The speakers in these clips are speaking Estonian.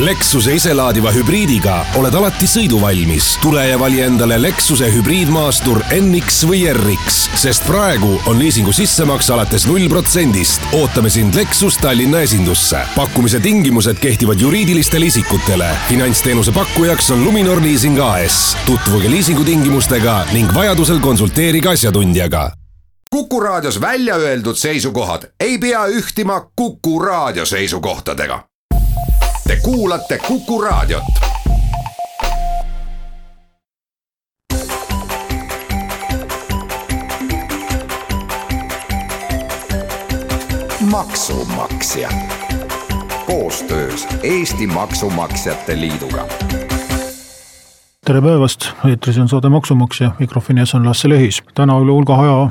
Lexuse iselaadiva hübriidiga oled alati sõiduvalmis. tule ja vali endale Lexuse hübriidmaastur NX või RX, sest praegu on liisingu sissemaks alates null protsendist. ootame sind Lexus Tallinna esindusse. pakkumise tingimused kehtivad juriidilistele isikutele. finantsteenuse pakkujaks on Luminor Leasing AS. tutvuge liisingutingimustega ning vajadusel konsulteerige asjatundjaga Kuku Raadios välja öeldud seisukohad ei pea ühtima Kuku Raadio seisukohtadega. Te kuulate Kuku Raadiot. maksumaksja koostöös Eesti Maksumaksjate Liiduga tere päevast, eetris on saade Maksumaksja, mikrofoni ees on Lasse Lehis. täna üle hulga aja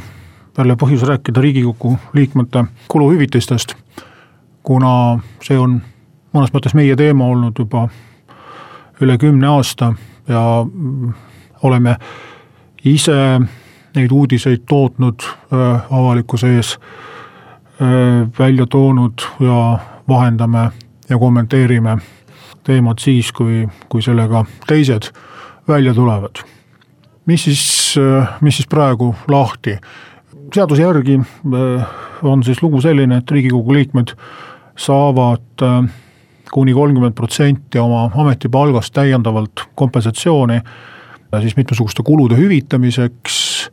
jälle põhjus rääkida Riigikogu liikmete kuluhüvitistest, kuna see on mõnes mõttes meie teema olnud juba üle kümne aasta ja oleme ise neid uudiseid tootnud äh, avalikkuse ees äh, välja toonud ja vahendame ja kommenteerime teemat siis, kui, kui sellega teised välja tulevad. mis siis, äh, mis siis praegu lahti? seaduse järgi on siis lugu selline, et Riigikogu liikmed saavad kuni kolmkümmend protsenti oma ametipalgast täiendavalt kompensatsiooni siis mitmesuguste kulude hüvitamiseks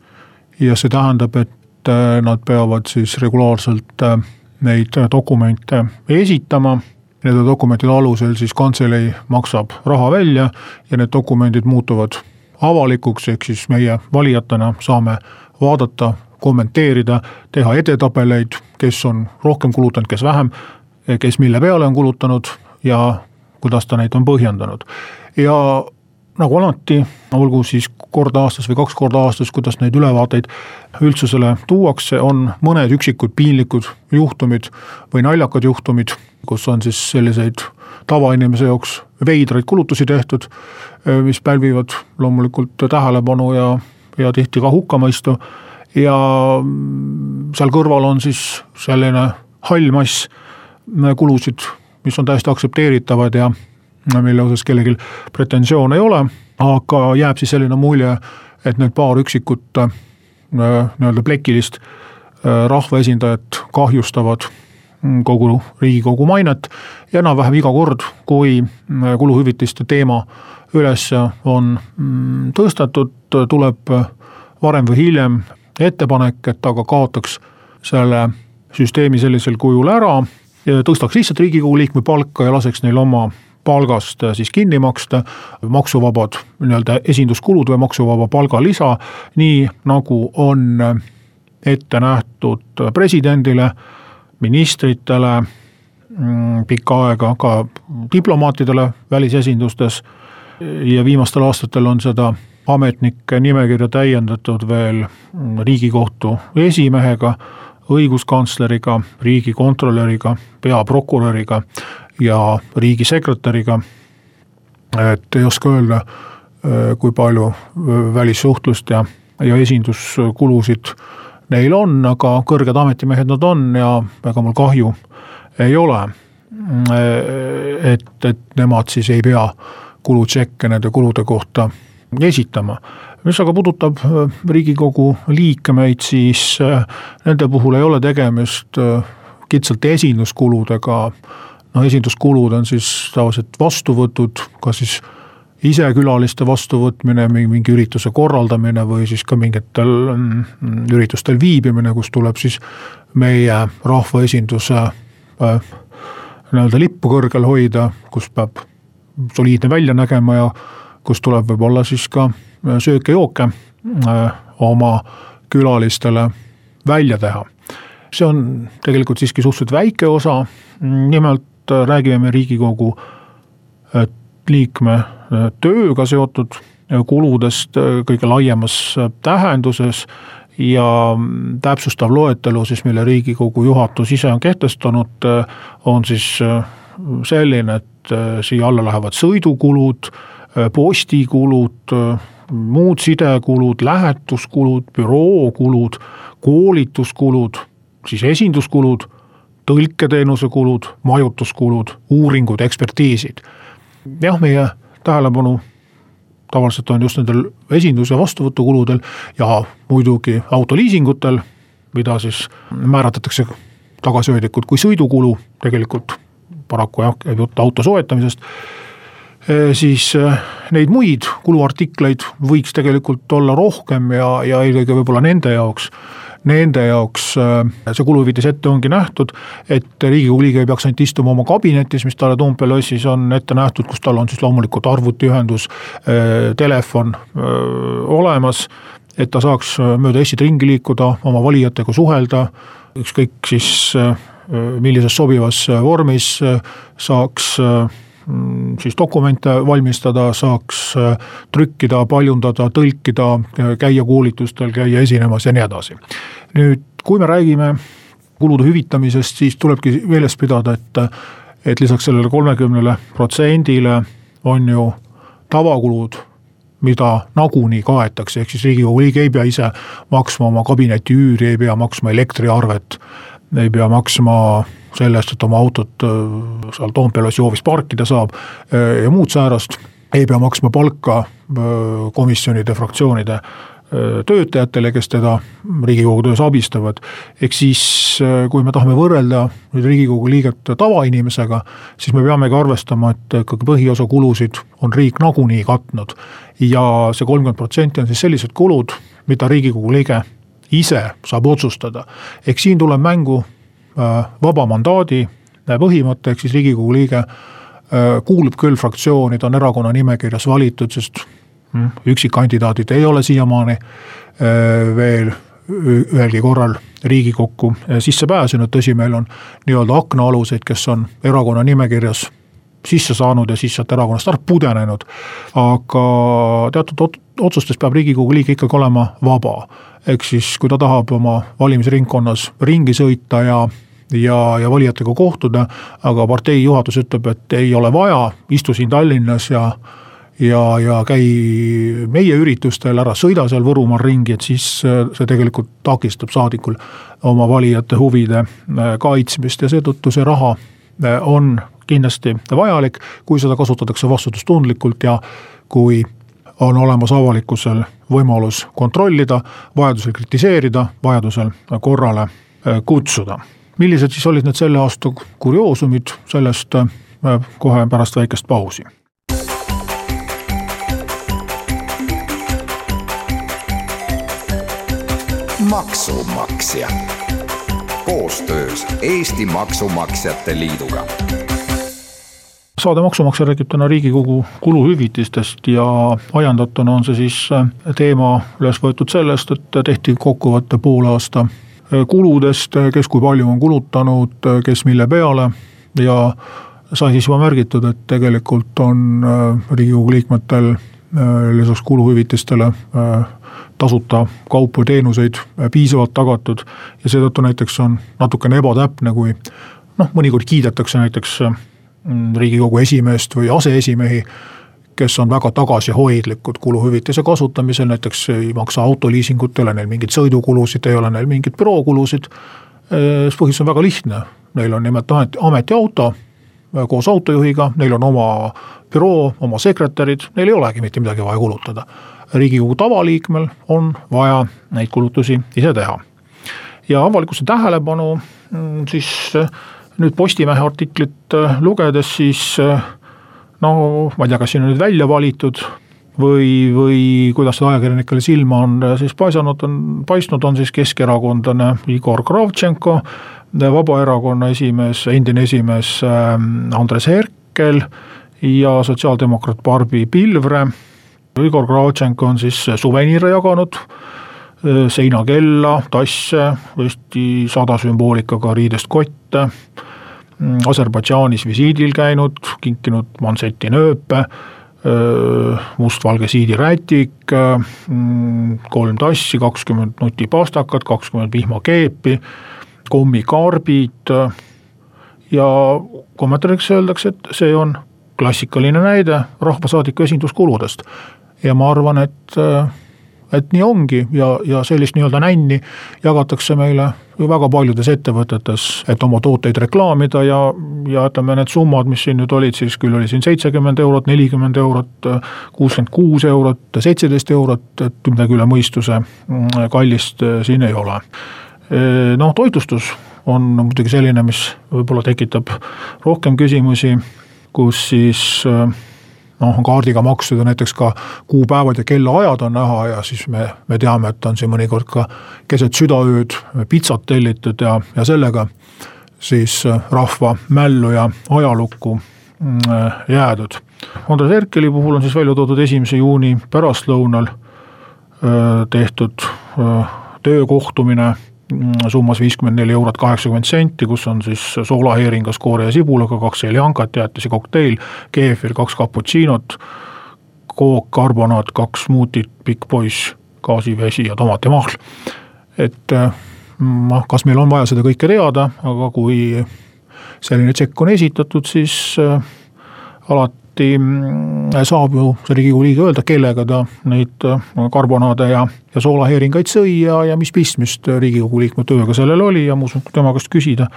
ja see tähendab, et äh, nad peavad siis regulaarselt äh, neid dokumente esitama. Nende dokumentide alusel siis kantselei maksab raha välja ja need dokumendid muutuvad avalikuks, ehk siis meie valijatena saame vaadata, kommenteerida, teha edetabeleid, kes on rohkem kulutanud, kes vähem, kes mille peale on kulutanud ja kuidas ta neid on põhjendanud. ja nagu alati, olgu siis kord aastas või kaks korda aastas, kuidas neid ülevaateid üldsusele tuuakse, on mõned üksikud piinlikud juhtumid või naljakad juhtumid, kus on siis selliseid tavainimese jaoks veidraid kulutusi tehtud, mis pälvivad loomulikult tähelepanu ja, ja tihti ka hukkamõistu. ja seal kõrval on siis selline hall mass kulusid mis on täiesti aktsepteeritavad ja mille osas kellelgi pretensioone ei ole, aga jääb siis selline mulje, et need paar üksikut äh, nii-öelda plekilist äh, rahvaesindajat kahjustavad mm, kogu Riigikogu mainet ja enam-vähem iga kord, kui äh, kuluhüvitiste teema üles on mm, tõstetud, tuleb varem või hiljem ettepanek, et aga kaotaks selle süsteemi sellisel kujul ära tõstaks lihtsalt Riigikogu liikme palka ja laseks neil oma palgast äh, siis kinni maksta. Maksuvabad nii-öelda esinduskulud või maksuvaba palgalisa, nii nagu on äh, ette nähtud presidendile, ministritele, mm, pikka aega ka diplomaatidele välisesindustes. Ja viimastel aastatel on seda ametnike nimekirja täiendatud veel mm, Riigikohtu esimehega õiguskantsleriga, riigikontrolöriga, peaprokuröriga ja riigisekretäriga. et ei oska öelda, kui palju välissuhtlust ja, ja esinduskulusid neil on, aga kõrged ametimehed nad on ja ega mul kahju ei ole. et, et nemad siis ei pea kulutšekke nende kulude kohta esitama mis aga puudutab äh, riigikogu liikmeid, siis äh, nende puhul ei ole tegemist äh, kitsalt esinduskuludega. no esinduskulud on siis tavaliselt vastuvõtud, kas siis ise külaliste vastuvõtmine, mingi ürituse korraldamine või siis ka mingitel mm, üritustel viibimine, kus tuleb siis meie rahvaesinduse nii-öelda lippu kõrgel hoida, kus peab soliidne välja nägema ja kus tuleb võib-olla siis ka sööke-jooke äh, oma külalistele välja teha. see on tegelikult siiski suhteliselt väike osa, nimelt äh, räägime me Riigikogu äh, liikme tööga seotud kuludest kõige laiemas tähenduses ja mm, täpsustav loetelu siis, mille Riigikogu juhatus ise on kehtestanud, on siis selline, et siia alla lähevad sõidukulud, postikulud muud sidekulud, lähetuskulud, bürookulud, koolituskulud, siis esinduskulud, tõlketeenuse kulud, majutuskulud, uuringud, ekspertiisid. jah, meie tähelepanu tavaliselt on just nendel esindus- ja vastuvõtukuludel ja muidugi autoliisingutel, mida siis määratletakse tagasihoidlikult kui sõidukulu, tegelikult paraku jah, käib jutt auto soetamisest siis neid muid kuluartikleid võiks tegelikult olla rohkem ja, ja eelkõige võib-olla nende jaoks nende jaoks see kuluhüvitis ette ongi nähtud, et riigikogu liige ei peaks ainult istuma oma kabinetis, mis talle Toompea lossis on ette nähtud, kus tal on siis loomulikult arvutiühendus, telefon olemas, et ta saaks mööda Eestit ringi liikuda, oma valijatega suhelda, ükskõik siis millises sobivas vormis saaks siis dokumente valmistada, saaks äh, trükkida, paljundada, tõlkida, käia koolitustel, käia esinemas ja nii edasi. nüüd, kui me räägime kulude hüvitamisest, siis tulebki meeles pidada, et, et lisaks sellele kolmekümnele protsendile on ju tavakulud mida nagunii kaetakse, ehk siis riigikogu liige ei pea ise maksma oma kabineti üüri, ei pea maksma elektriarvet, ei pea maksma selle eest, et oma autot äh, seal Toompea lossi hoovis parkida saab äh, ja muud säärast, ei pea maksma palka äh, komisjonide, fraktsioonide töötajatele, kes teda riigikogu töös abistavad. ehk siis, kui me tahame võrrelda nüüd riigikogu liiget tavainimesega, siis me peamegi arvestama, et ikkagi põhiosa kulusid on riik nagunii katnud. ja see kolmkümmend protsenti on siis sellised kulud, mida riigikogu liige ise saab otsustada. ehk siin tuleb mängu Äh, vaba mandaadi äh, põhimõte, ehk siis riigikogu liige äh, kuulub küll fraktsiooni, ta on erakonna nimekirjas valitud, sest hm, üksikkandidaadid ei ole siiamaani veel ühelgi korral riigikokku sisse pääsenud, tõsi, meil on nii-öelda aknaaluseid, kes on erakonna nimekirjas sisse saanud ja siis sealt erakonnast ära pudenenud. aga teatud otsustes peab riigikogu liige ikkagi olema vaba. ehk siis, kui ta tahab oma valimisringkonnas ringi sõita ja ja, ja valijatega kohtuda, aga partei juhatus ütleb, et ei ole vaja, istu siin Tallinnas ja ja, ja käi meie üritustel, ära sõida seal Võrumaal ringi, et siis see tegelikult takistab saadikul oma valijate huvide äh, kaitsmist ja seetõttu see raha äh, on kindlasti vajalik, kui seda kasutatakse vastutustundlikult ja kui on olemas avalikkusel võimalus kontrollida, vajadusel kritiseerida, vajadusel korrale äh, kutsuda. Millised siis olid need selle aasta kurioosumid, sellest äh, kohe pärast väikest pausi. maksumaksja. Koostöös Eesti Maksumaksjate Liiduga saade Maksumaksja räägib täna Riigikogu kuluhüvitistest ja ajendatuna on see siis äh, teema üles võetud sellest, et tehti kokkuvõte poole aasta Äh, kuludest, äh, kes kui palju on kulutanud, kes mille peale ja sai siis juba märgitud, et tegelikult on riigikogu liikmetel lisaks kuluhüvitistele tasuta kaupu ja teenuseid piisavalt tagatud ja seetõttu näiteks on natukene ebatäpne, kui noh, mõnikord kiidetakse näiteks riigikogu esimeest või aseesimehi kes on väga tagasihoidlikud kuluhüvitise kasutamisel, näiteks ei maksa autoliisingut, ei ole neil mingeid sõidukulusid, ei ole neil mingeid bürookulusid. see põhjus on väga lihtne, neil on nimelt ametiauto koos autojuhiga, neil on oma büroo, oma sekretärid, neil ei olegi mitte midagi vaja kulutada. riigikogu tavaliikmel on vaja neid kulutusi ise teha. ja avalikkuse tähelepanu mm, siis nüüd Postimehe artiklit lugedes, siis no ma ei tea, kas siin on nüüd välja valitud või, või kuidas see ajakirjanikele silma on siis paisanud, on paistnud, on siis keskerakondlane Igor Kravtšenko, Vabaerakonna esimees, endine esimees ähm, Andres Herkel ja sotsiaaldemokraat Barbi Pilvre. Igor Kravtšenko on siis suveniire jaganud, äh, seinakella, tasse, Eesti sada sümboolikaga riidest kotte Mm, Aserbaidžaanis visiidil käinud, kinkinud Manseti nööpe, mustvalge siidirätik, mm, kolm tassi, kakskümmend nutipastakat, kakskümmend vihmakeepi, kommikaarbid ja kommentaariks öeldakse, et see on klassikaline näide rahvasaadiku esinduskuludest. ja ma arvan, et et nii ongi ja, ja sellist nii-öelda nänni jagatakse meile ju väga paljudes ettevõtetes, et oma tooteid reklaamida ja, ja ütleme, need summad, mis siin nüüd olid, siis küll oli siin seitsekümmend eurot, nelikümmend eurot, kuuskümmend kuus eurot, seitseteist eurot, et midagi üle mõistuse mm, kallist siin ei ole. noh, toitlustus on muidugi selline, mis võib-olla tekitab rohkem küsimusi, kus siis noh, kaardiga makstud ja näiteks ka kuupäevad ja kellaajad on näha ja siis me, me teame, et on siin mõnikord ka keset südaööd pitsat tellitud ja, ja sellega siis rahva mällu ja ajalukku mm, jäädud. Andres Herkeli puhul on siis välja toodud esimese juuni pärastlõunal tehtud töökohtumine summas viiskümmend neli eurot kaheksakümmend senti, kus on siis soolaheeringas koore ja sibulaga, kaks seljankat, jäätise kokteil, keefir, kaks cappuccino't, kook, karbonaat, kaks smuutit, pikk poiss, gaasivesi ja tomatimahl. et noh, kas meil on vaja seda kõike teada, aga kui selline tšekk on esitatud, siis äh, alati alati mm, saab ju see riigikogu liige öelda, kellega ta neid äh, karbonaade ja, ja soolaheeringaid sõi ja, ja mis pistmist riigikogu liikme tööga sellel oli ja ma usun, kui tema käest küsida,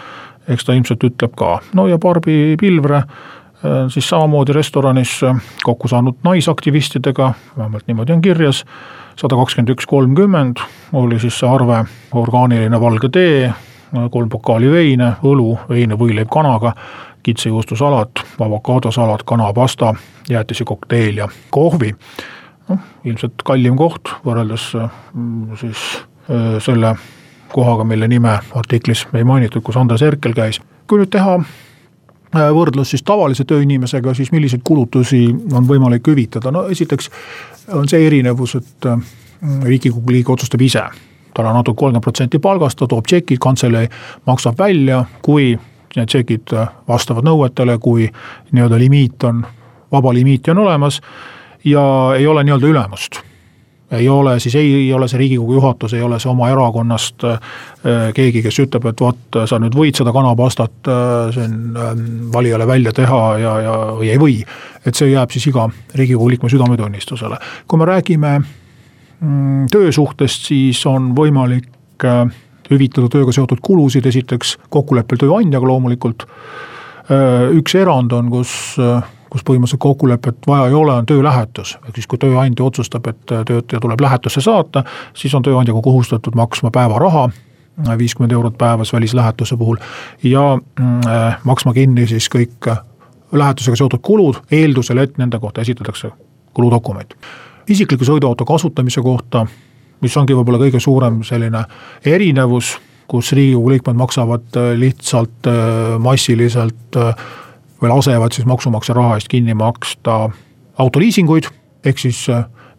eks ta ilmselt ütleb ka. no ja Barbi Pilvre äh, siis samamoodi restoranis äh, kokku saanud naisaktivistidega, vähemalt niimoodi on kirjas, sada kakskümmend üks kolmkümmend oli siis see arve, orgaaniline valge tee, kolm pokaali veine, õlu, veine, võileib kanaga kitsejuustusalat, avokaadosalat, kanapasta, jäätise kokteil ja kohvi. noh, ilmselt kallim koht võrreldes mm, siis selle kohaga, mille nime artiklis ei mainitud, kus Andres Herkel käis. kui nüüd teha võrdlus siis tavalise tööinimesega, siis milliseid kulutusi on võimalik hüvitada, no esiteks on see erinevus, et riigikogu liige otsustab ise tal on natuke kolmkümmend protsenti palgast, ta toob tšekid, kantselei maksab välja, kui tšekid vastavad nõuetele, kui nii-öelda limiit on, vaba limiiti on olemas ja ei ole nii-öelda ülemust ei ole, siis ei, ole see riigikogu juhatus, ei ole see oma erakonnast äh, keegi, kes ütleb, et vot sa nüüd võid seda kanapastat äh, siin äh, valijale välja teha ja, ja, või ei või. et see jääb siis iga riigikogu liikme südametunnistusele. kui me räägime mm, töösuhtest, siis on võimalik äh, hüvitada tööga seotud kulusid, esiteks kokkuleppel tööandjaga loomulikult. Üks erand on, kus, kus põhimõtteliselt kokkulepet vaja ei ole, on töölähetus, ehk siis kui tööandja otsustab, et töötaja tuleb lähetusse saata, siis on tööandja ka kohustatud maksma päevaraha viiskümmend eurot päevas välislähetuse puhul ja mm, maksma kinni siis kõik lähetusega seotud kulud, eeldusel, et nende kohta esitatakse kuludokument. isikliku sõiduauto kasutamise kohta mis ongi võib-olla kõige suurem selline erinevus, kus riigikogu liikmed maksavad äh, lihtsalt äh, massiliselt äh, või lasevad siis maksumaksja raha eest kinni maksta autoliisinguid, ehk siis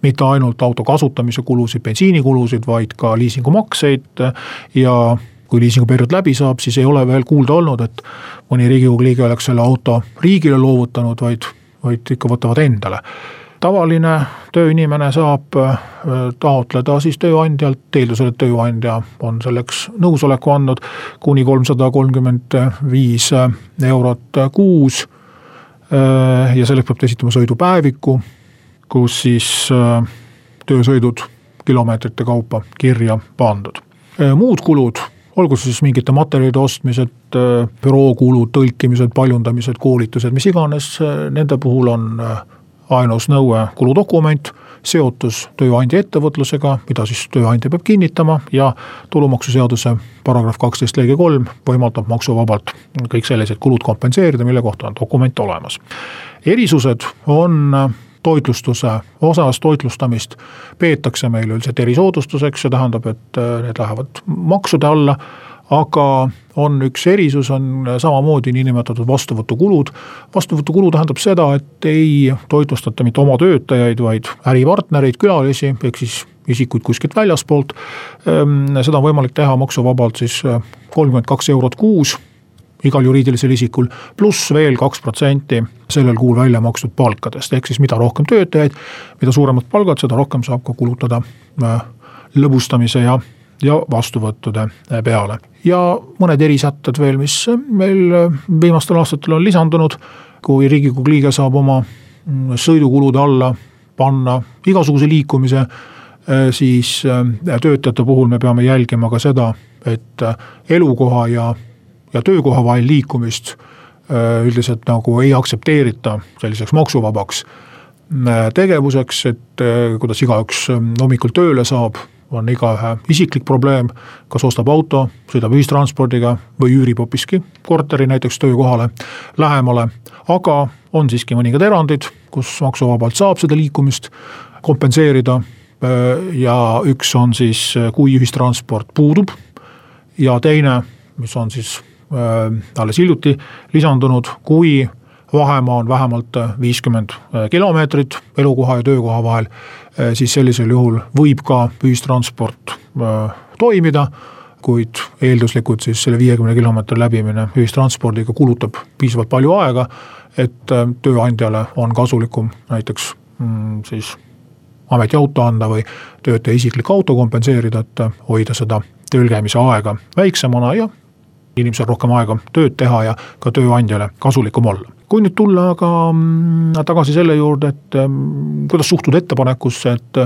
mitte ainult auto kasutamise kulusid, bensiinikulusid, vaid ka liisingumakseid ja kui liisinguperiood läbi saab, siis ei ole veel kuulda olnud, et mõni riigikogu liige oleks selle auto riigile loovutanud, vaid, vaid ikka võtavad endale tavaline tööinimene saab äh, taotleda siis tööandjalt, eeldusel, et tööandja on selleks nõusoleku andnud, kuni kolmsada kolmkümmend viis eurot kuus. Äh, ja selleks peab ta esitama sõidupäeviku, kus siis äh, töösõidud kilomeetrite kaupa kirja pandud. muud kulud olgu siis mingite materjalide ostmised, bürookulud, tõlkimised, paljundamised, koolitused, mis iganes, nende puhul on ainus nõue kuludokument, seotus tööandja ettevõtlusega, mida siis tööandja peab kinnitama ja tulumaksuseaduse paragrahv kaksteist lõige kolm võimaldab maksuvabalt kõik sellised kulud kompenseerida, mille kohta on dokument olemas. erisused on toitlustuse osas, toitlustamist peetakse meil üldiselt erisoodustuseks, see tähendab, et need lähevad maksude alla aga on üks erisus, on samamoodi niinimetatud vastuvõtukulud. vastuvõtukulu tähendab seda, et ei toitlustata mitte oma töötajaid, vaid äripartnereid, külalisi, ehk siis isikuid kuskilt väljaspoolt. Ehm, seda on võimalik teha maksuvabalt siis äh, kolmkümmend kaks eurot kuus igal juriidilisel isikul, pluss veel kaks protsenti sellel kuul välja makstud palkadest, ehk siis mida rohkem töötajaid, mida suuremad palgad, seda rohkem saab ka kulutada äh, lõbustamise ja ja vastuvõttude peale. ja mõned erisätted veel, mis meil viimastel aastatel on lisandunud, kui riigikogu liige saab oma sõidukulude alla panna igasuguse liikumise, siis töötajate puhul me peame jälgima ka seda, et elukoha ja, ja töökoha vahel liikumist üldiselt nagu ei aktsepteerita selliseks maksuvabaks tegevuseks, et kuidas igaüks hommikul tööle saab on igaühe isiklik probleem, kas ostab auto, sõidab ühistranspordiga või üürib hoopiski korteri näiteks töökohale lähemale. aga on siiski mõningad erandid, kus maksuvabalt saab seda liikumist kompenseerida. ja üks on siis, kui ühistransport puudub ja teine, mis on siis äh, alles hiljuti lisandunud, kui vahemaa on vähemalt viiskümmend kilomeetrit elukoha ja töökoha vahel, siis sellisel juhul võib ka ühistransport äh, toimida, kuid eelduslikult siis selle viiekümne kilomeetri läbimine ühistranspordiga kulutab piisavalt palju aega, et äh, tööandjale on kasulikum näiteks mm, siis ametiauto anda või töötaja isiklik auto kompenseerida, et hoida seda tööl käimise aega väiksemana ja inimesel rohkem aega tööd teha ja ka tööandjale kasulikum olla kui nüüd tulla aga mm, tagasi selle juurde, et mm, kuidas suhtuda ettepanekusse, et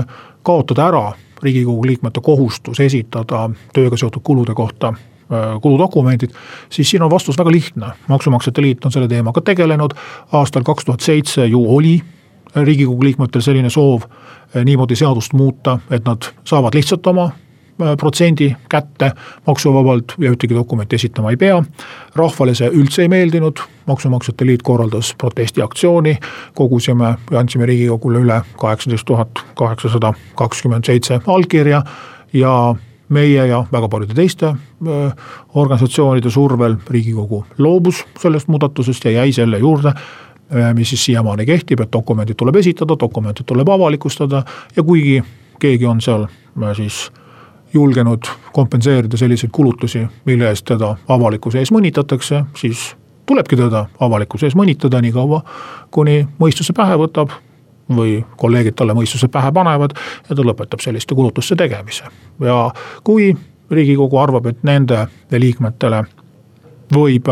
kaotada ära riigikogu liikmete kohustus esitada tööga seotud kulude kohta äh, kuludokumendid, siis siin on vastus väga lihtne. maksumaksjate liit on selle teemaga tegelenud, aastal kaks tuhat seitse ju oli riigikogu liikmetel selline soov äh, niimoodi seadust muuta, et nad saavad lihtsalt oma Äh, protsendi kätte maksuvabalt ja ühtegi dokumenti esitama ei pea. rahvale see üldse ei meeldinud, Maksumaksjate Liit korraldas protestiaktsiooni, kogusime ja andsime Riigikogule üle kaheksateist tuhat kaheksasada kakskümmend seitse allkirja. Ja meie ja väga paljude teiste äh, organisatsioonide survel Riigikogu loobus sellest muudatusest ja jäi selle juurde, äh, mis siis siiamaani kehtib, et dokumendid tuleb esitada, dokumendid tuleb avalikustada. Ja kuigi keegi on seal siis julgenud kompenseerida selliseid kulutusi, mille eest teda avalikkuse ees mõnitatakse, siis tulebki teda avalikkuse ees mõnitada nii kaua, kuni mõistuse pähe võtab või kolleegid talle mõistuse pähe panevad ja ta lõpetab selliste kulutuste tegemise. ja kui riigikogu arvab, et nende liikmetele võib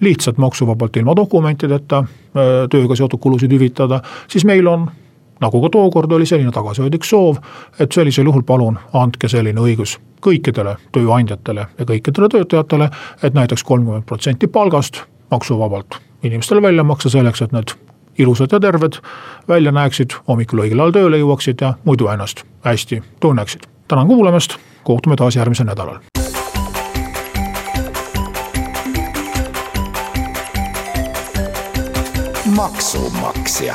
lihtsalt maksuvabalt ilma dokumentideta äh, tööga seotud kulusid hüvitada, siis meil on nagu ka tookord oli selline tagasihoidlik soov, et sellisel juhul palun andke selline õigus kõikidele tööandjatele ja kõikidele töötajatele, et näiteks kolmkümmend protsenti palgast maksuvabalt inimestele välja maksta selleks, et nad ilusad ja terved välja näeksid, hommikul õigel ajal tööle jõuaksid ja muidu ennast hästi tunneksid. tänan kuulamast, kohtume taas järgmisel nädalal. maksumaksja